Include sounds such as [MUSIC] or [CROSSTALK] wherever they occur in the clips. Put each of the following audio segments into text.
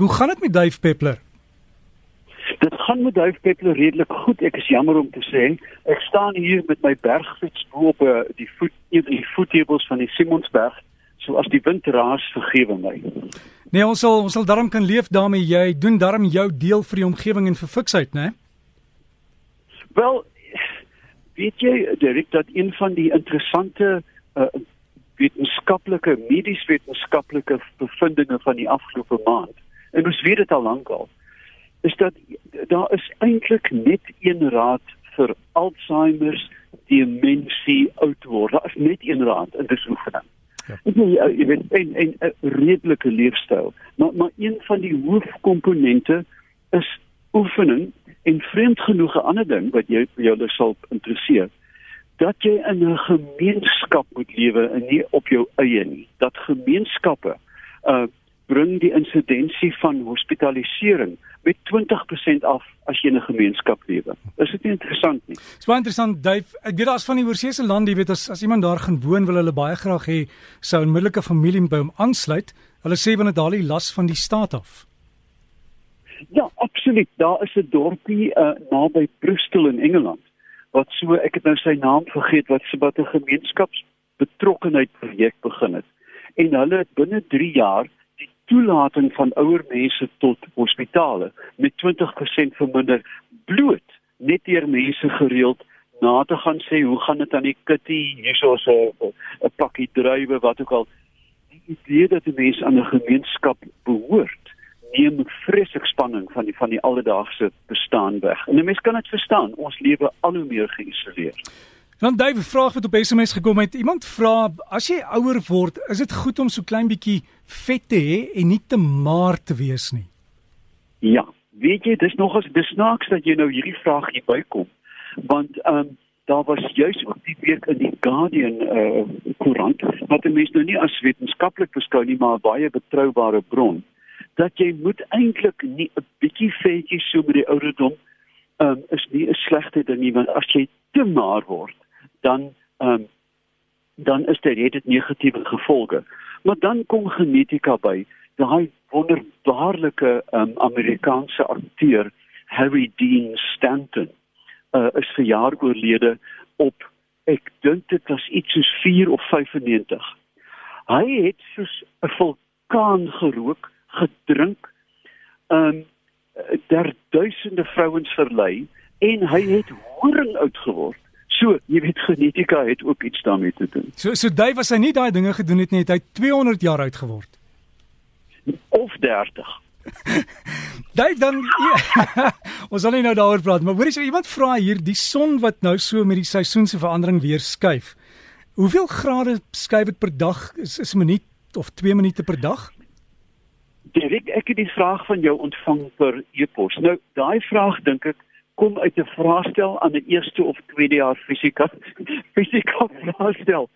Hoe gaan dit met Dave Peppler? Dit gaan met Dave Peppler redelik goed. Ek is jammer om te sê, ek staan hier met my bergfiets bo op uh, die voet die voethebels van die Simonsberg. So as die wind raas, vergewe my. Nee, ons sal ons sal darm kan leef daarmee. Jy doen darm jou deel vir die omgewing en vir fiksheid, né? Wel, weet jy, Derek, dat een van die interessante uh, wetenskaplike medies wetenskaplike bevindinge van die afgelope maand en ons weet dit al lank al is dat daar is eintlik net een raad vir Alzheimer, demensie, oud word. Daar is net een raad in dis oefening. Ja. Jy weet en 'n redelike leefstyl. Maar maar een van die hoofkomponente is oefening en vreemd genoeg 'n ander ding wat jou jou sal interesseer dat jy in 'n gemeenskap moet lewe en nie op jou eie nie. Dat gemeenskappe uh bring die insidensie van hospitalisering met 20% af as jy in 'n gemeenskap lewe. Is dit nie interessant nie? Dis baie interessant, Dave. Ek weet daar's van die oorsese lande, jy weet as as iemand daar gaan woon, wil hulle baie graag hê sou 'n onmiddellike familie by hom aansluit. Hulle sê want dit haal die las van die staat af. Ja, absoluut. Daar is 'n dorpie uh, naby Bristol in Engeland wat so ek het nou sy naam vergeet wat se wat 'n gemeenskapsbetrokkenheid projek begin het. En hulle het binne 3 jaar toelating van ouer mense tot hospitale met 20% verminder bloot net deur mense gereeld na te gaan sê hoe gaan dit aan die kitty? Hierso so 'n pakkie druiwe wat ook al. Die idee dat 'n mens aan 'n gemeenskap behoort neem vreeslik spanning van die van die alledaagse bestaan weg. En 'n mens kan dit verstaan. Ons lewe al hoe meer geïsoleer Dan daai vraag wat op SMS gekom het. Iemand vra, as jy ouer word, is dit goed om so klein bietjie vet te hê en nie te maar te wees nie? Ja, weet jy, dis nogals dis snaaks dat jy nou hierdie vraag hier bykom. Want ehm um, daar was juis ook die week in die Guardian uh koerant wat mense nou nie as wetenskaplik beskou nie, maar 'n baie betroubare bron dat jy moet eintlik nie 'n bietjie vetjie so met die ouderdom ehm um, is nie 'n slegte ding nie, want as jy te maar word dan um, dan is dit het negatiewe gevolge. Maar dan kom genetika by. Daai wonderbaarlike um, Amerikaanse akteur Harry Dean Stanton uh, is verjaar oorlede op ek dink dit was iets soos 4 of 95. Hy het soos 'n vulkaan gerook, gedrink, ehm um, der duisende vrouens verlei en hy het horing uitgeword. So, jy weet genetika het ook iets daarmee te doen. So so Dave was hy nie daai dinge gedoen het nie, het hy 200 jaar oud geword. Of 30. [LAUGHS] Dave dan ja, [LAUGHS] ons sal nie nou daaroor praat, maar hoorie so iemand vra hier die son wat nou so met die seisoense verandering weer skuif. Hoeveel grade skuif dit per dag? Is is 'n minuut of 2 minute per dag? Dirk, ek het die vraag van jou ontvang per e-pos. Nou, daai vraag dink ek kom uit 'n vraestel aan 'n eerste of tweede jaar fisika [LAUGHS] fisika vraestel.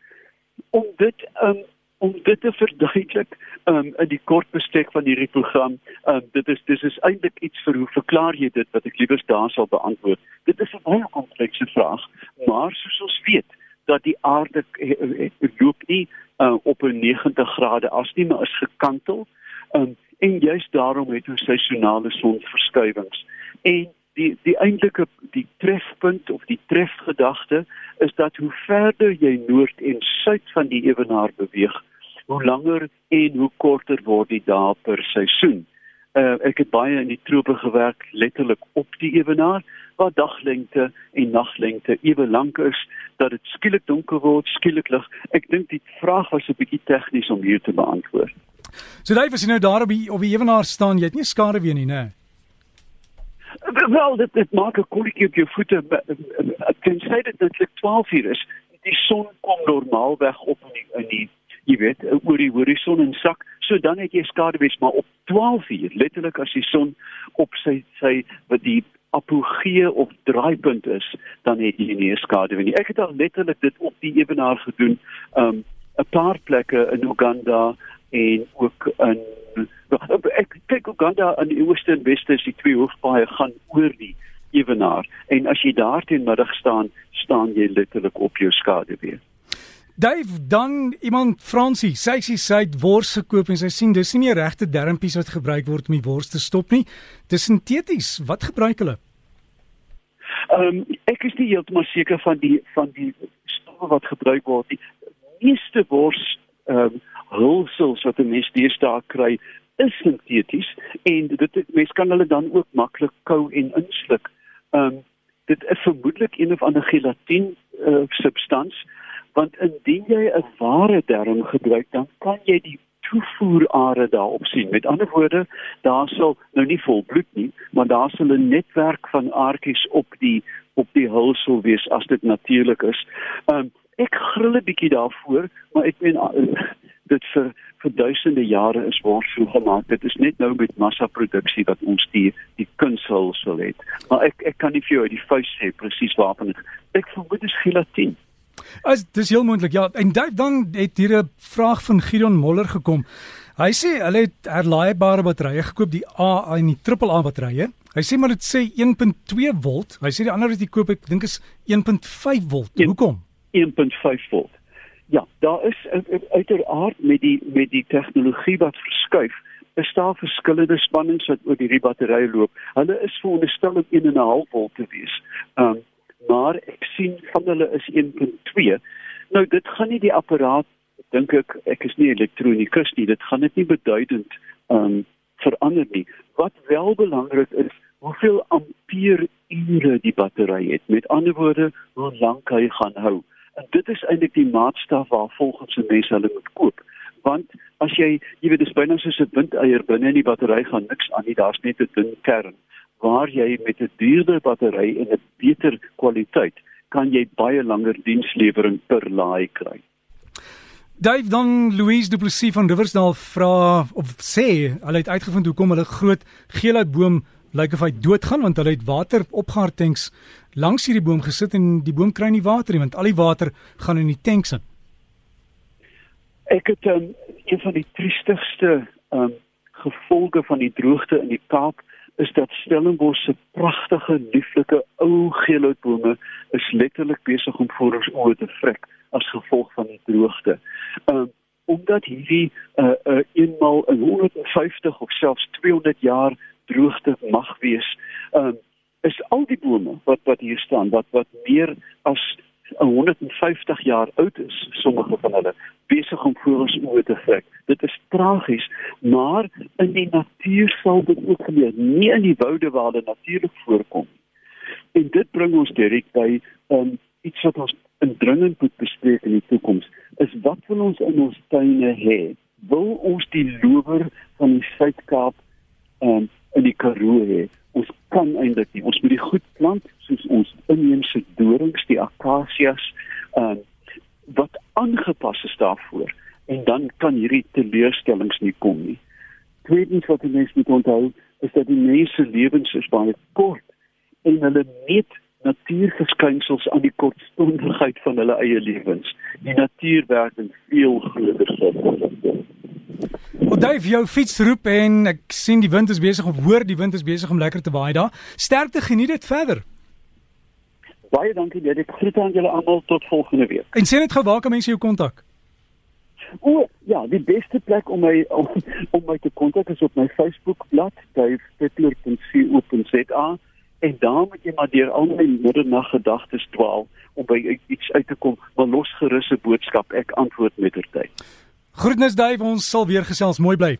Om dit um, om dit te verduidelik um, in die kort bestek van hierdie program um, dit is dis is eintlik iets vir hoe verklaar jy dit wat ek liewer daar sal beantwoord. Dit is 'n baie komplekse vraag maar soos ons weet dat die aarde eh, eh, loop nie uh, op 'n 90 grade as nie maar is gekantel um, en juist daarom het ons seisonale sonverskuiwings. En die die eintlike die trefpunt of die trefgedagte is dat hoe verder jy noord en suid van die ewenaar beweeg, hoe langer en hoe korter word die dae per seisoen. Uh, ek het baie in die trope gewerk letterlik op die ewenaar waar daglengte en naglengte ewe lank is dat dit skielik donker word, skielik lig. Ek dink die vraag was 'n bietjie tegnies om hier te beantwoord. So daai was jy nou daar op die op die ewenaar staan, jy het nie skade weer nie, né? Nee? Wel, dit dit maak 'n kolletjie op jou voete. Tensy dit net 12 uur is, die son kom normaalweg op in die, in die jy weet, oor die horison en sak, so dan het jy skaduwees maar op 12 uur, letterlik as die son op sy sy wat die apogee of draaipunt is, dan het jy nie skaduwee nie. Ek het al letterlik dit op die ewenaar gedoen, um 'n paar plekke in Uganda en ook in ek kyk Uganda aan die ooste en weste is die twee hoofpaaie gaan oor die ewenaar en as jy daar teen middag staan staan jy letterlik op jou skaduwee. Dave dan iemand Fransie, sy sê sy het wors gekoop en sy sien dis nie meer regte dermpies wat gebruik word om die wors te stop nie. Dis sinteties. Wat gebruik hulle? Ehm um, ek is nie heeltemal seker van die van die stowwe wat gebruik word nie. Meeste wors ehm um, hulsels wat 'n mens deesdae kry is sinteties en dit mens kan hulle dan ook maklik kou en insluk. Ehm um, dit is vermoedelik een of ander gelatine uh, substans want indien jy 'n ware darm gebruik dan kan jy die toevoerare daarop sien. Met ander woorde, daar sal nou nie vol bloed nie, maar daar sal 'n netwerk van aardkies op die op die hulsel wees as dit natuurlik is. Um ek gril 'n bietjie daarvoor, maar ek meen uh, dit vir vir duisende jare is word so gemaak. Dit is net nou met massaproduksie dat ons die die kunshulsel het. Maar ek ek kan nie vir jou die vuis sê presies waarvan dit ek vermoed dit is gelatine. As dis heel moontlik. Ja, en dan het hier 'n vraag van Gideon Moller gekom. Hy sê hulle het herlaaibare batterye gekoop, die AA en die AAA batterye. Hy sê maar dit sê 1.2 volt. Hy sê die ander wat jy koop, ek dink is 1.5 volt. Hoekom? 1.5 volt. Ja, daar is uiteraard met die met die tegnologie wat verskuif, is daar verskillende spannings wat oor hierdie batterye loop. Hulle is veronderstel om 1.5 volt te wees. Um maar ek sien van hulle is 1.2. Nou dit gaan nie die apparaat dink ek ek is nie elektronikus nie, dit gaan dit nie beduidend um verander nie. Wat wel belangrik is, hoeveel ampere ure die battery het. Met ander woorde, hoe lank hy gaan hou. Dit is eintlik die maatstaf waar volgens die mense hulle moet koop. Want as jy, jy weet dis byna soos 'n windeier binne in die battery gaan niks aan nie, daar's net 'n dun kern waar jy met 'n duurder battery en 'n beter kwaliteit kan jy baie langer dienslewering per laai kry. Dave dan Louise Du Plessis van Riversdal vra of sê hulle het uitgevind hoekom hulle groot geelhoutboom lyk of hy doodgaan want hulle het water opgehard tanks langs hierdie boom gesit en die boom kry nie water nie want al die water gaan in die tanks in. Ek het um, een van die triestigste um, gevolge van die droogte in die Kaap is dat Stellenbosch se pragtige, lieflike ou geelhoutbome is letterlik besig om voor ons oë te vrek as gevolg van die droogte. Um omdat hierdie uh, uh eenmal 'n 150 of selfs 200 jaar droogte mag wees, um is al die bome wat wat hier staan wat wat meer as 150 jaar oud is, sommige van hulle besig om voor ons oë te vrek. Dit is tragies, maar in die natuur sal dit ook gebeur, nie in die woude waar dit natuurlik voorkom. En dit bring ons direk by um, iets wat ons indringend moet bespreek in die toekoms, is wat wil ons in ons tuine hê? Wil ons die lower van die Suid-Kaap um, in die Karoo hê? Ons kan eintlik nie. Ons moet die goed plant soos ons inheemse dorings, die akasias, um, wat aangepas is daarvoor en dan kan hierdie teleurstellings nie kom nie. Tweedens wat mense moet onthou is dat die mense lewens is baie kort en hulle meet natuurverskynsels aan die kortstondigheid van hulle eie lewens. Die natuur werk in veel groter sin. Wat Dave jou fiets roep en ek sien die wind is besig om hoor die wind is besig om lekker te waai daar. Sterkte geniet dit verder. Baie dankie Dirk. Groete aan julle almal tot volgende week. En sien net gou waar kan mense jou kontak? O, ja, die beste plek om my om, om my te kontak is op my Facebookblad, dave.petler.co.za en daar moet jy maar deur al my middernag gedagtes dwaal om by iets uit te kom, maar los gerus 'n boodskap, ek antwoord met ter tyd. Groetnis Dave, ons sal weer gesels, mooi bly.